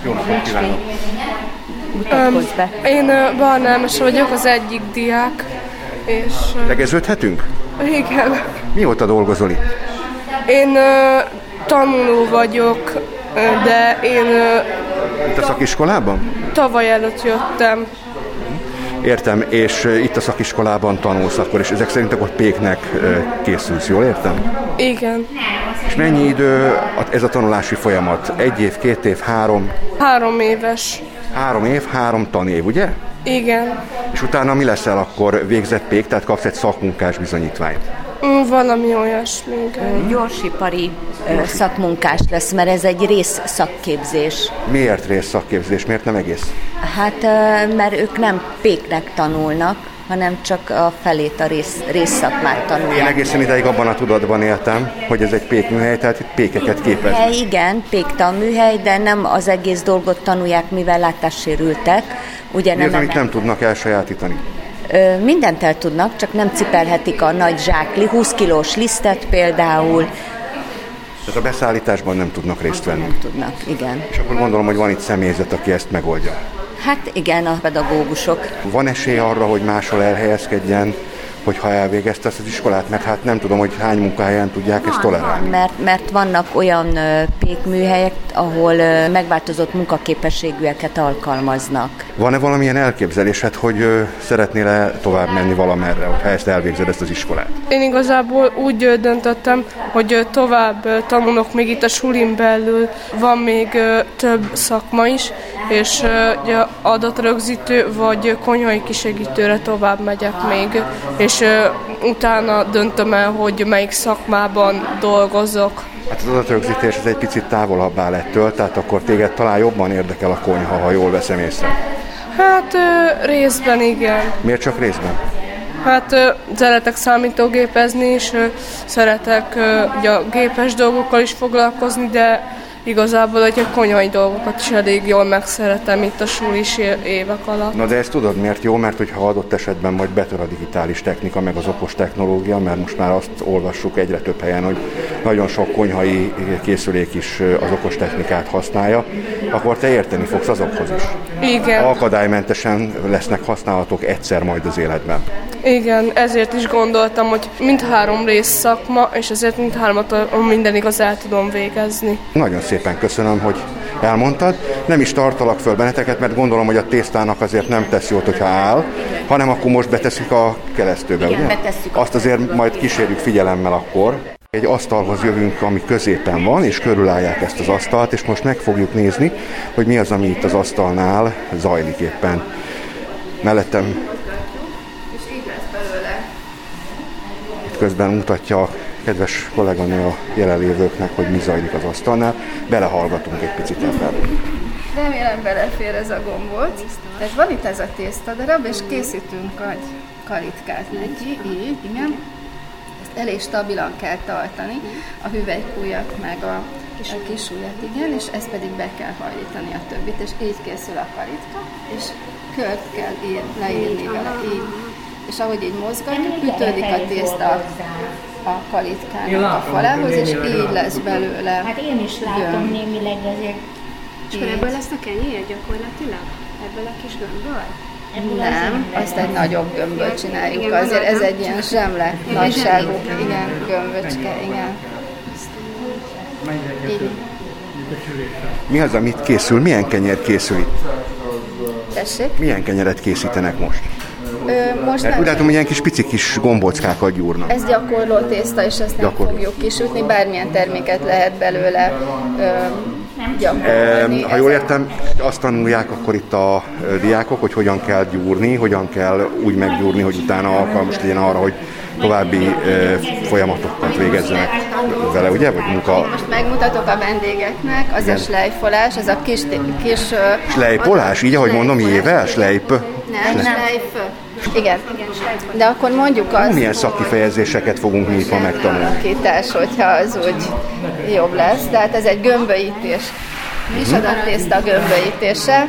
Jó napot kívánok! Um, én uh, Barnámos vagyok, az egyik diák. És, Tegeződhetünk? Igen. Mióta dolgozol itt? Én uh, tanuló vagyok, de én... Itt a szakiskolában? Tavaly előtt jöttem. Értem, és itt a szakiskolában tanulsz akkor, és ezek szerint akkor péknek készülsz, jól értem? Igen. És mennyi idő ez a tanulási folyamat? Egy év, két év, három? Három éves. Három év, három tanév, ugye? Igen. És utána mi leszel akkor végzett pék, tehát kapsz egy szakmunkás bizonyítványt? Mm, valami olyasmi. Gyorsipari szakmunkás lesz, mert ez egy rész szakképzés. Miért rész szakképzés? Miért nem egész? Hát, mert ők nem péknek tanulnak, hanem csak a felét a rész, részszakmát tanulják. Én egészen ideig abban a tudatban éltem, hogy ez egy pékműhely, tehát itt pékeket képez. Műhely, igen, péktanműhely, de nem az egész dolgot tanulják, mivel látássérültek. Ugye Mi nem, az, amit nem tudnak elsajátítani? Mindent el tudnak, csak nem cipelhetik a nagy zsákli, 20 kilós lisztet például. Tehát a beszállításban nem tudnak részt venni? Nem tudnak, igen. És akkor gondolom, hogy van itt személyzet, aki ezt megoldja. Hát igen, a pedagógusok. Van esély arra, hogy máshol elhelyezkedjen hogyha elvégezte ezt az iskolát, mert hát nem tudom, hogy hány munkahelyen tudják ezt tolerálni. Mert, mert vannak olyan pékműhelyek, ahol megváltozott munkaképességűeket alkalmaznak. Van-e valamilyen elképzelésed, hogy szeretnél-e tovább menni valamerre, ha ezt elvégzed ezt az iskolát? Én igazából úgy döntöttem, hogy tovább tanulok még itt a sulin belül. Van még több szakma is, és adatrögzítő vagy konyhai kisegítőre tovább megyek még, és utána döntöm el, hogy melyik szakmában dolgozok. Hát az adatrögzítés ez egy picit távolabbá ettől, tehát akkor téged talán jobban érdekel a konyha, ha jól veszem észre. Hát részben igen. Miért csak részben? Hát szeretek számítógépezni, és szeretek ugye, a gépes dolgokkal is foglalkozni, de igazából hogy a konyhai dolgokat is elég jól megszeretem itt a sulis évek alatt. Na de ezt tudod miért jó? Mert hogyha adott esetben majd betör a digitális technika, meg az okos technológia, mert most már azt olvassuk egyre több helyen, hogy nagyon sok konyhai készülék is az okos technikát használja, akkor te érteni fogsz azokhoz is. Igen. Akadálymentesen lesznek használhatók egyszer majd az életben. Igen, ezért is gondoltam, hogy mindhárom rész szakma, és ezért mindhármat minden igaz el tudom végezni. Nagyon szépen köszönöm, hogy elmondtad. Nem is tartalak föl benneteket, mert gondolom, hogy a tésztának azért nem tesz jót, hogyha áll, hanem akkor most beteszik a keresztőbe, Igen, ugye? betesszük Azt azért majd kísérjük figyelemmel akkor. Egy asztalhoz jövünk, ami középen van, és körülállják ezt az asztalt, és most meg fogjuk nézni, hogy mi az, ami itt az asztalnál zajlik éppen. Mellettem és így lesz belőle. Itt közben mutatja kedves kolléganő a jelenlévőknek, hogy mi zajlik az asztalnál. Belehallgatunk egy picit ebben. Remélem belefér ez a gombóc. Tehát van itt ez a tésztadarab, és készítünk egy kalitkát neki, igen elég stabilan kell tartani, a hüvelykújat meg a, a kis ujjat, igen, és ezt pedig be kell hajlítani a többit, és így készül a kalitka, és kört kell ír, leírni vele, így. És ahogy így mozgatjuk, ütődik a tészta a kalitkának a falához, és így lesz belőle Hát én is látom gömb. némileg ezért. És akkor ebből lesz a kenyér gyakorlatilag? Ebből a kis gömbből? Nem, azt egy nagyobb gömböt csináljuk. Igen, Azért ez egy ilyen zsemle nagyságú, igen, gömböcske, igen. Mi az, amit készül? Milyen kenyér készül itt? Tessék? Milyen kenyeret készítenek most? Ö, most nem. Úgy látom, hogy ilyen kis pici kis gombóckákat gyúrnak. Ez gyakorló tészta, és ezt nem Gyakorló. fogjuk kisütni, bármilyen terméket lehet belőle ö, gyakorolni. Ha jól értem, azt tanulják akkor itt a diákok, hogy hogyan kell gyúrni, hogyan kell úgy meggyúrni, hogy utána alkalmas legyen arra, hogy további folyamatokat végezzenek vele, ugye? Vagy munka... Most megmutatok a vendégeknek, az Igen. a slejfolás, ez a kis... kis Slejpolás? Így, ahogy mondom, éve? Slejp? Nem, slejp. Igen. De akkor mondjuk azt... Milyen szakkifejezéseket fogunk mi ma megtanulni? Alakítás, hogyha az úgy jobb lesz. Tehát ez egy gömböítés. Mi is a gömböítése.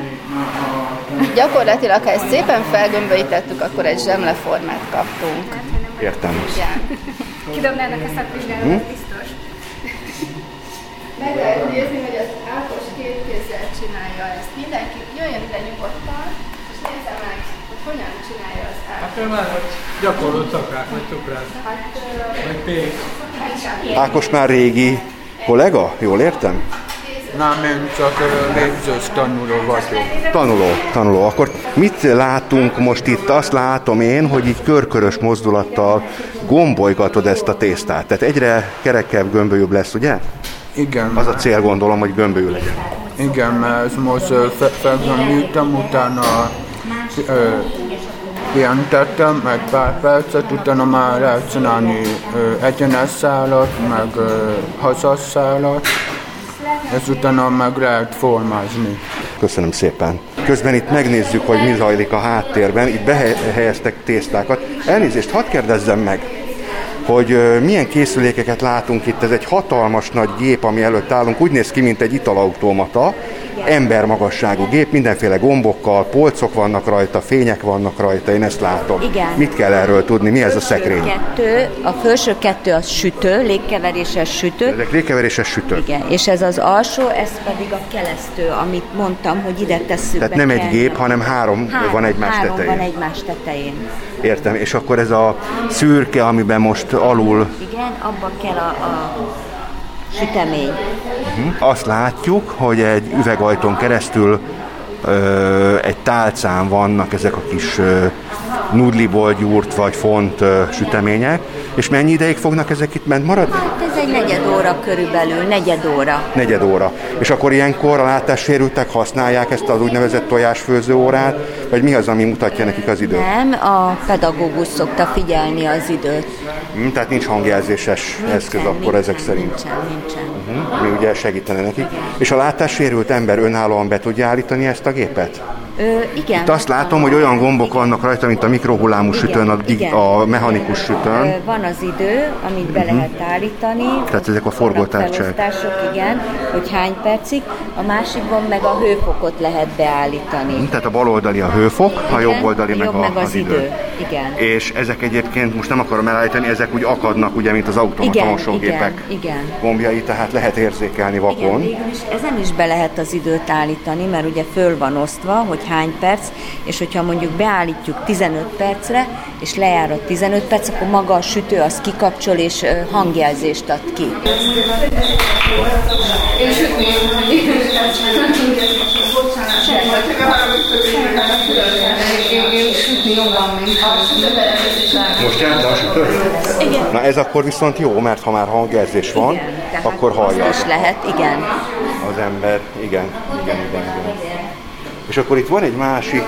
Gyakorlatilag, ha ezt szépen felgömböítettük, akkor egy zsemleformát kaptunk. Értem. Kidobnának a szakvizsgálatot, hm? biztos. Meg lehet nézni, hogy az Ákos két kézzel csinálja ezt. Mindenki jöjjön ide nyugodtan, meg, hogy hogyan csinálja az Ákos. Hát ő már gyakorlott szakák, vagy cukrász, hát, vagy pék. Ákos már régi kollega, jól értem? Nem, én csak végzős tanuló vagyok. Tanuló, tanuló. Akkor mit látunk most itt? Azt látom én, hogy így körkörös mozdulattal gombolygatod ezt a tésztát. Tehát egyre kerekebb, gömbölyűbb lesz, ugye? Igen. Az a cél gondolom, hogy gömbölyű legyen. Igen, mert ez most felgömbültem, utána pihentettem, meg pár percet, utána már lehet csinálni egyenes szállat, meg hazas szállat ezután meg lehet formázni. Köszönöm szépen. Közben itt megnézzük, hogy mi zajlik a háttérben. Itt behelyeztek tésztákat. Elnézést, hadd kérdezzem meg, hogy milyen készülékeket látunk itt. Ez egy hatalmas nagy gép, ami előtt állunk. Úgy néz ki, mint egy italautomata embermagasságú gép, mindenféle gombokkal, polcok vannak rajta, fények vannak rajta, én ezt látom. Igen. Mit kell erről tudni? Mi ez a szekrény? Kettő, a felső kettő az sütő, légkeveréses sütő. Ezek légkeveréses sütő. Igen, és ez az alsó, ez pedig a kelesztő, amit mondtam, hogy ide tesszük Tehát nem egy gép, hanem három, három van egymás három tetején. van egymás tetején. Értem, és akkor ez a szürke, amiben most alul... Igen, abba kell a, a sütemény. Uh-huh. Azt látjuk, hogy egy üvegajtón keresztül ö, egy tálcán vannak ezek a kis ö, nudliból gyúrt vagy font ö, sütemények, és mennyi ideig fognak ezek itt ment maradni? Egy negyed óra körülbelül, negyed óra. Negyed óra. És akkor ilyenkor a látássérültek használják ezt az úgynevezett tojásfőző órát, vagy mi az, ami mutatja nekik az időt? Nem, a pedagógus szokta figyelni az időt. Hmm, tehát nincs hangjelzéses nincsen, eszköz akkor nincsen, ezek szerint? Nincsen, nincsen. Uh-huh, mi ugye segítene nekik. És a látássérült ember önállóan be tudja állítani ezt a gépet? Ö, igen. Itt azt látom, hogy olyan gombok vannak rajta, mint a mikrohullámú sütőn, a, dig, a mechanikus sütőn. Ö, van az idő, amit be uh-huh. lehet állítani. Tehát ezek a forgótárcsák. igen, hogy hány percig. A másikban meg a hőfokot lehet beállítani. Uh-huh. Tehát a bal oldali a hőfok, igen, a jobb oldali meg, jobb a, meg az, az idő. idő. Igen. És ezek egyébként, most nem akarom elállítani, ezek úgy akadnak, ugye, mint az automata mosógépek igen, igen. gombjai, tehát lehet érzékelni vakon. Igen, is ezen is be lehet az időt állítani, mert ugye föl van osztva, hogy hány perc, és hogyha mondjuk beállítjuk 15 percre, és lejár a 15 perc, akkor maga a sütő az kikapcsol, és hangjelzést ad ki. Most járt a sütő? Igen. Na ez akkor viszont jó, mert ha már hangjelzés van, Igen, akkor hallja az, lehet, igen. az ember. Igen, igen, igen, igen. És akkor itt van egy másik,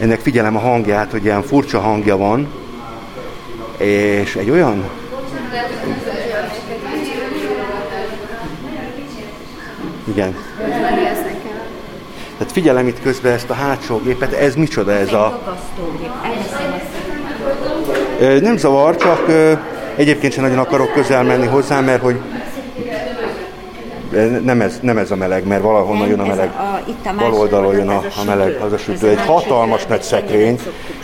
ennek figyelem a hangját, hogy ilyen furcsa hangja van, és egy olyan Igen. Tehát figyelem itt közben ezt a hátsó gépet, ez micsoda ez a... Nem zavar, csak egyébként sem nagyon akarok közel menni hozzá, mert hogy nem ez, nem ez a meleg, mert valahonnan jön a ez meleg. a- itt a Bal oldalon jön a, ez a a meleg, sütő. az a Ez sütő. a Egy hatalmas oldal, nagy ez szekrény,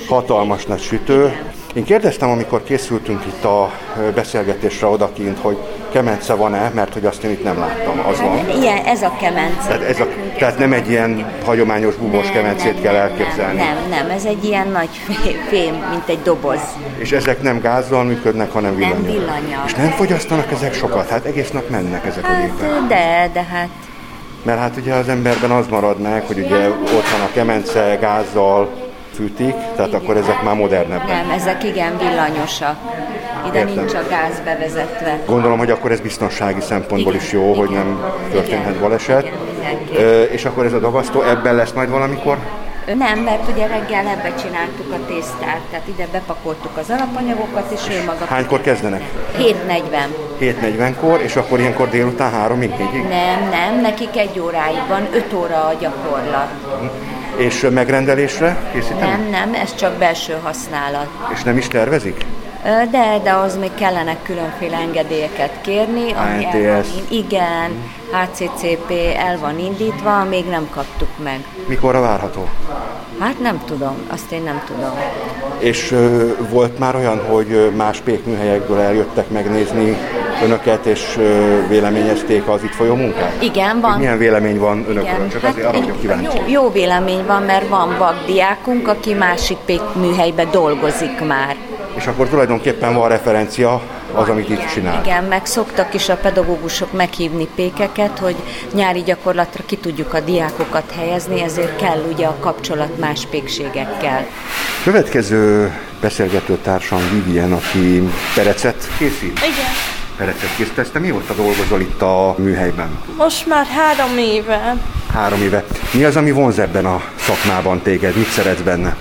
hatalmas nagy sütő. Én kérdeztem, amikor készültünk itt a beszélgetésre odakint, hogy kemence van-e, mert hogy azt én itt nem láttam. Az van. Ilyen, ez a kemence. Tehát, ez a, tehát nem a- egy ilyen hagyományos bubos Nem, kemencét nem, kell nem, elképzelni. Nem, nem, ez egy ilyen nagy fé- fém, mint egy doboz. És ezek nem gázzal működnek, hanem Nem villanyal. villanyal. És nem fogyasztanak ezek sokat? Hát egész nap mennek ezek a gépek. Hát, de, de hát Mert hát ugye az emberben az marad meg, hogy ugye ott van a kemence, gázzal fűtik, tehát akkor ezek már modernebbek. nem, ezek igen villanyosak. Ide Értem. nincs a gáz bevezetve. Gondolom, hogy akkor ez biztonsági szempontból is jó, hogy nem történhet baleset. Igen. Ö, és akkor ez a dagasztó, ebben lesz majd valamikor? Nem, mert ugye reggel ebbe csináltuk a tésztát, tehát ide bepakoltuk az alapanyagokat, és ő maga Hánykor kezdenek? 7.40. 7.40-kor, és akkor ilyenkor délután 3-ig, 4-ig? Nem, nem, nekik egy óráig van, 5 óra a gyakorlat. És megrendelésre készítenek? Nem, nem, ez csak belső használat. És nem is tervezik? De, de az még kellenek különféle engedélyeket kérni. ami el van Igen, HCCP el van indítva, még nem kaptuk meg. Mikorra várható? Hát nem tudom, azt én nem tudom. És ö, volt már olyan, hogy más pékműhelyekből eljöttek megnézni önöket, és véleményezték az itt folyó munkát? Igen, Hogy van. milyen vélemény van önökről? Csak azért arra vagyok kíváncsi. jó, jó vélemény van, mert van vakdiákunk, aki másik pékműhelyben dolgozik már. És akkor tulajdonképpen van referencia az, amit itt csinál. Igen, meg szoktak is a pedagógusok meghívni pékeket, hogy nyári gyakorlatra ki tudjuk a diákokat helyezni, ezért kell ugye a kapcsolat más pékségekkel. Következő beszélgető társam Vivien, aki perecet készít. Igen. Perecet készít. Ezt te mióta dolgozol itt a műhelyben? Most már három éve. Három éve. Mi az, ami vonz ebben a szakmában téged? Mit szeretsz benne?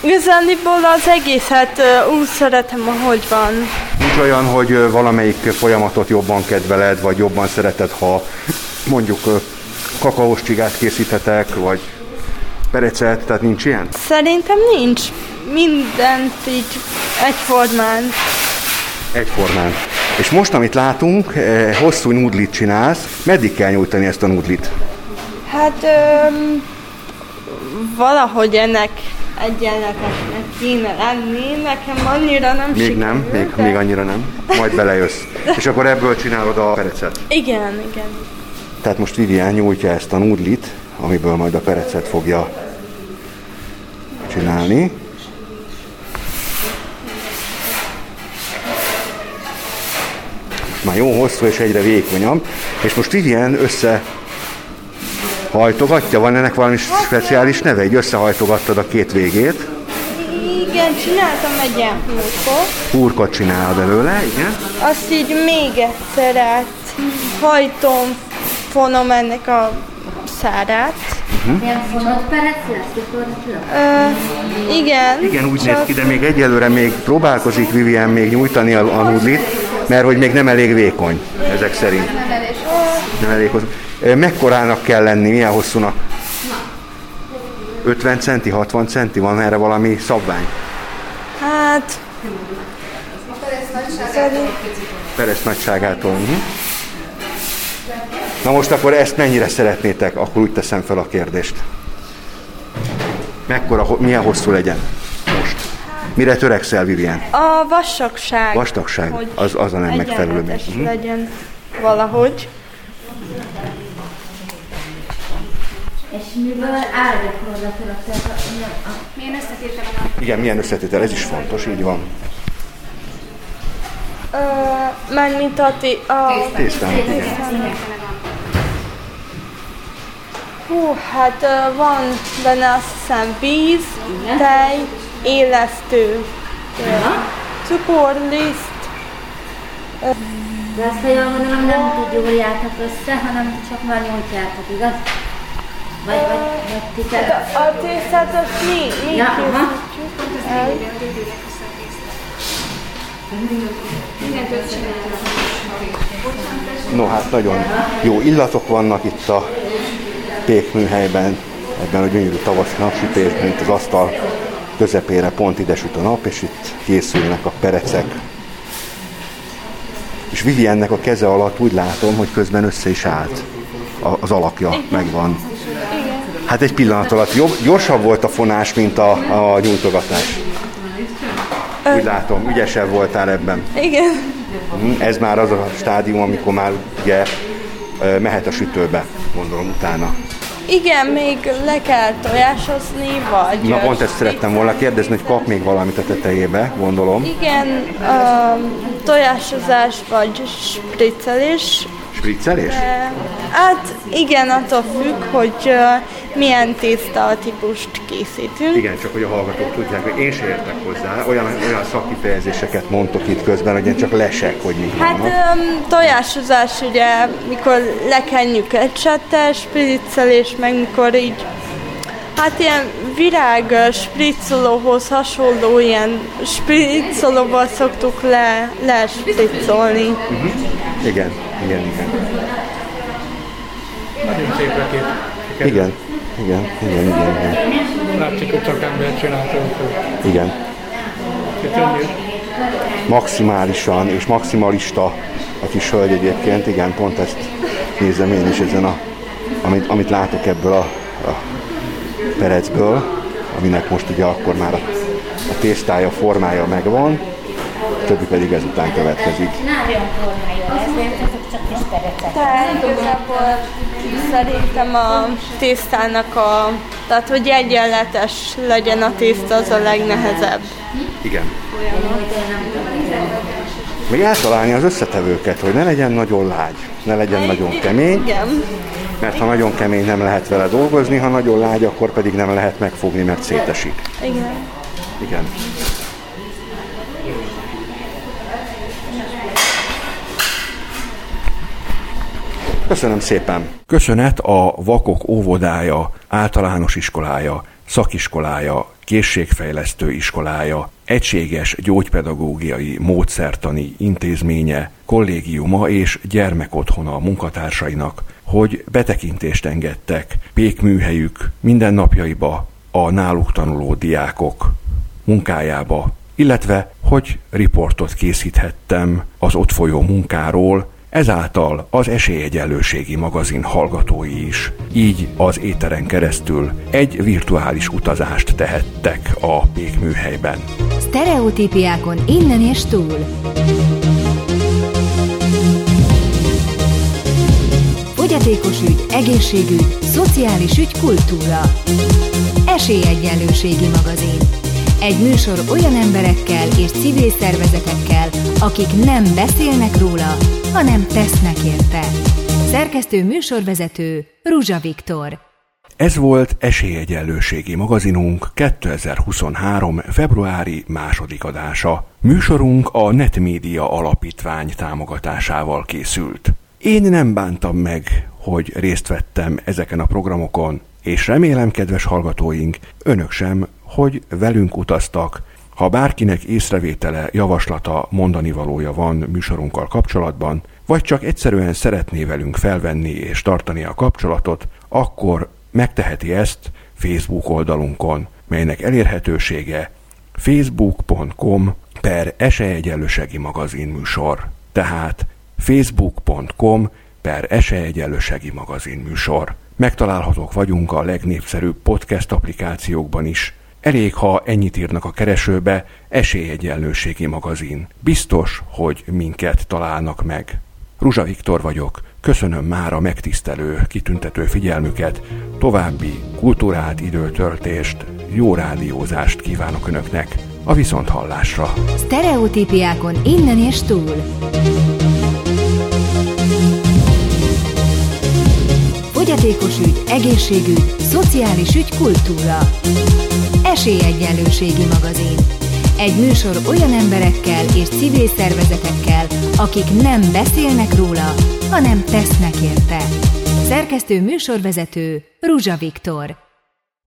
Igazániból az egészet úgy szeretem, ahogy van. Nincs olyan, hogy valamelyik folyamatot jobban kedveled, vagy jobban szereted, ha mondjuk kakaós csigát készíthetek, vagy perecet, tehát nincs ilyen? Szerintem nincs. Mindent így egyformán. Egyformán. És most, amit látunk, eh, hosszú nudlit csinálsz. Meddig kell nyújtani ezt a nudlit? Hát öm, valahogy ennek egyenletesnek kéne lenni, nekem annyira nem Még sikerült, nem, még, de- még annyira nem. Majd belejössz. (laughs) És akkor ebből csinálod a perecet. Igen, igen. Tehát most Vivian nyújtja ezt a nudlit, amiből majd a perecet fogja csinálni. Most már jó hosszú és egyre vékonyabb. És most Vivian össze hajtogatja, van ennek valami speciális neve? Így összehajtogattad a két végét. Igen, csináltam egy ilyen húrkot. Húrkot csinál belőle, igen. Azt így még egyszer át hajtom, fonom ennek a szárát. Ilyen fonott perec lesz gyakorlatilag? Ö, igen. Igen, úgy csak- néz ki, de még egyelőre még próbálkozik Vivian még nyújtani a, a nudlit, mert hogy még nem elég vékony, ezek szerint. Nem elég hosszú. Ö, Mekkorának kell lenni, milyen hosszúnak? 50 centi, 60 centi, van erre valami szabvány? Hát... Szerint... Peres nagyságától. Uh-huh. Na most akkor ezt mennyire szeretnétek? Akkor úgy teszem fel a kérdést. Mekkora, milyen hosszú legyen most? Mire törekszel, Vivian? A vastagság. Vastagság, hogy az, az a nem megfelelő. még. egyenletes Mhm. legyen valahogy. És miből áll gyakorlatilag? Milyen összetétele van? Igen, milyen összetétel, ez is fontos, így van. Ö, Mármint a, ti, a igen. Összetétele van. Hú, hát van benne azt hiszem víz, tej, élesztő, ö, cukorliszt. ö, De azt, ha jól gondolom, nem úgy gyúrjátok össze, hanem csak már nyújtjátok, igaz? Vagy, vagy, vagy ti te... A tésztát azt mi, mi Ja, aha. készítjük el. No hát nagyon jó illatok vannak itt a pékműhelyben, ebben a gyönyörű tavaszi napsütésben, itt az asztal közepére pont ide süt a nap, és itt készülnek a perecek. És Viviennek a keze alatt úgy látom, hogy közben össze is állt. A- Az alakja megvan. Hát egy pillanat alatt jobb, gyorsabb volt a fonás, mint a, a nyújtogatás. Úgy látom, ügyesebb voltál ebben. Igen. Mhm, Ez már az a stádium, amikor már ugye mehet a sütőbe, gondolom utána. Igen, még le kell tojásozni, vagy... Na pont ezt szerettem volna kérdezni, hogy kap még valamit a tetejébe, gondolom. Igen, uh, tojásozás vagy spriccelés. Spriccelés? Hát igen, attól függ, hogy milyen tészta típust készítünk. Igen, csak hogy a hallgatók tudják, hogy én sem értek hozzá. Olyan, olyan szakkifejezéseket mondtok itt közben, hogy én csak lesek, hogy mi Hát um, tojásozás ugye, mikor lekenjük ecsettel, spriccelés, meg mikor így Hát ilyen virág ö, spriccolóhoz hasonló ilyen spriccolóval szoktuk le, lespriccolni. Uh-huh. Igen, igen, igen. Nagyon szép kép. Igen, igen, igen, igen, igen. Látszik, hogy csak ember csinálta. igen. Maximálisan és maximalista a kis hölgy egyébként, igen, pont ezt nézem én is ezen a, amit, amit látok ebből a, a perecből, aminek most ugye akkor már a, a tésztája, formája megvan, a többi pedig ezután következik. Nagyon formája lesz, mert ezek csak kis perecek. Tehát igazából szerintem a tésztának a, tehát hogy egyenletes legyen a tészta, az a legnehezebb. Igen. Még eltalálni az összetevőket, hogy ne legyen nagyon lágy, ne legyen nagyon kemény, Igen. Mert ha nagyon kemény nem lehet vele dolgozni, ha nagyon lágy, akkor pedig nem lehet megfogni, mert szétesik. Igen. Igen. Köszönöm szépen. Köszönet a Vakok óvodája, általános iskolája, szakiskolája, készségfejlesztő iskolája, egységes gyógypedagógiai módszertani intézménye, kollégiuma és gyermekotthona munkatársainak, hogy betekintést engedtek pékműhelyük mindennapjaiba a náluk tanuló diákok munkájába, illetve hogy riportot készíthettem az ott folyó munkáról, ezáltal az Esélyegyenlőségi magazin hallgatói is, így az éteren keresztül egy virtuális utazást tehettek a pékműhelyben. Sztereotípiákon innen és túl. Fogyatékos ügy, egészségügy, szociális ügy, kultúra. Esélyegyenlőségi magazin. Egy műsor olyan emberekkel és civil szervezetekkel, akik nem beszélnek róla, hanem tesznek érte. Szerkesztő műsorvezető Ruzsa Viktor. Ez volt Esélyegyenlőségi magazinunk 2023. februári második adása. Műsorunk a Netmédia Alapítvány támogatásával készült. Én nem bántam meg, hogy részt vettem ezeken a programokon, és remélem, kedves hallgatóink, önök sem, hogy velünk utaztak. Ha bárkinek észrevétele, javaslata, mondani valója van műsorunkkal kapcsolatban, vagy csak egyszerűen szeretné velünk felvenni és tartani a kapcsolatot, akkor megteheti ezt Facebook oldalunkon, melynek elérhetősége facebook.com per esélyegyenlőségi magazin műsor. Tehát facebook.com per esélyegyenlőségi magazin műsor. Megtalálhatók vagyunk a legnépszerűbb podcast applikációkban is. Elég, ha ennyit írnak a keresőbe, esélyegyenlőségi magazin. Biztos, hogy minket találnak meg. Ruzsa Viktor vagyok, köszönöm már a megtisztelő, kitüntető figyelmüket, további kultúrált időtöltést, jó rádiózást kívánok Önöknek, a viszonthallásra. Sztereotípiákon innen és túl. Fogyatékos ügy, egészségügy, szociális ügy, kultúra. Esélyegyenlőségi magazin. Egy műsor olyan emberekkel és civil szervezetekkel, akik nem beszélnek róla, hanem tesznek érte. Szerkesztő műsorvezető Ruzsa Viktor.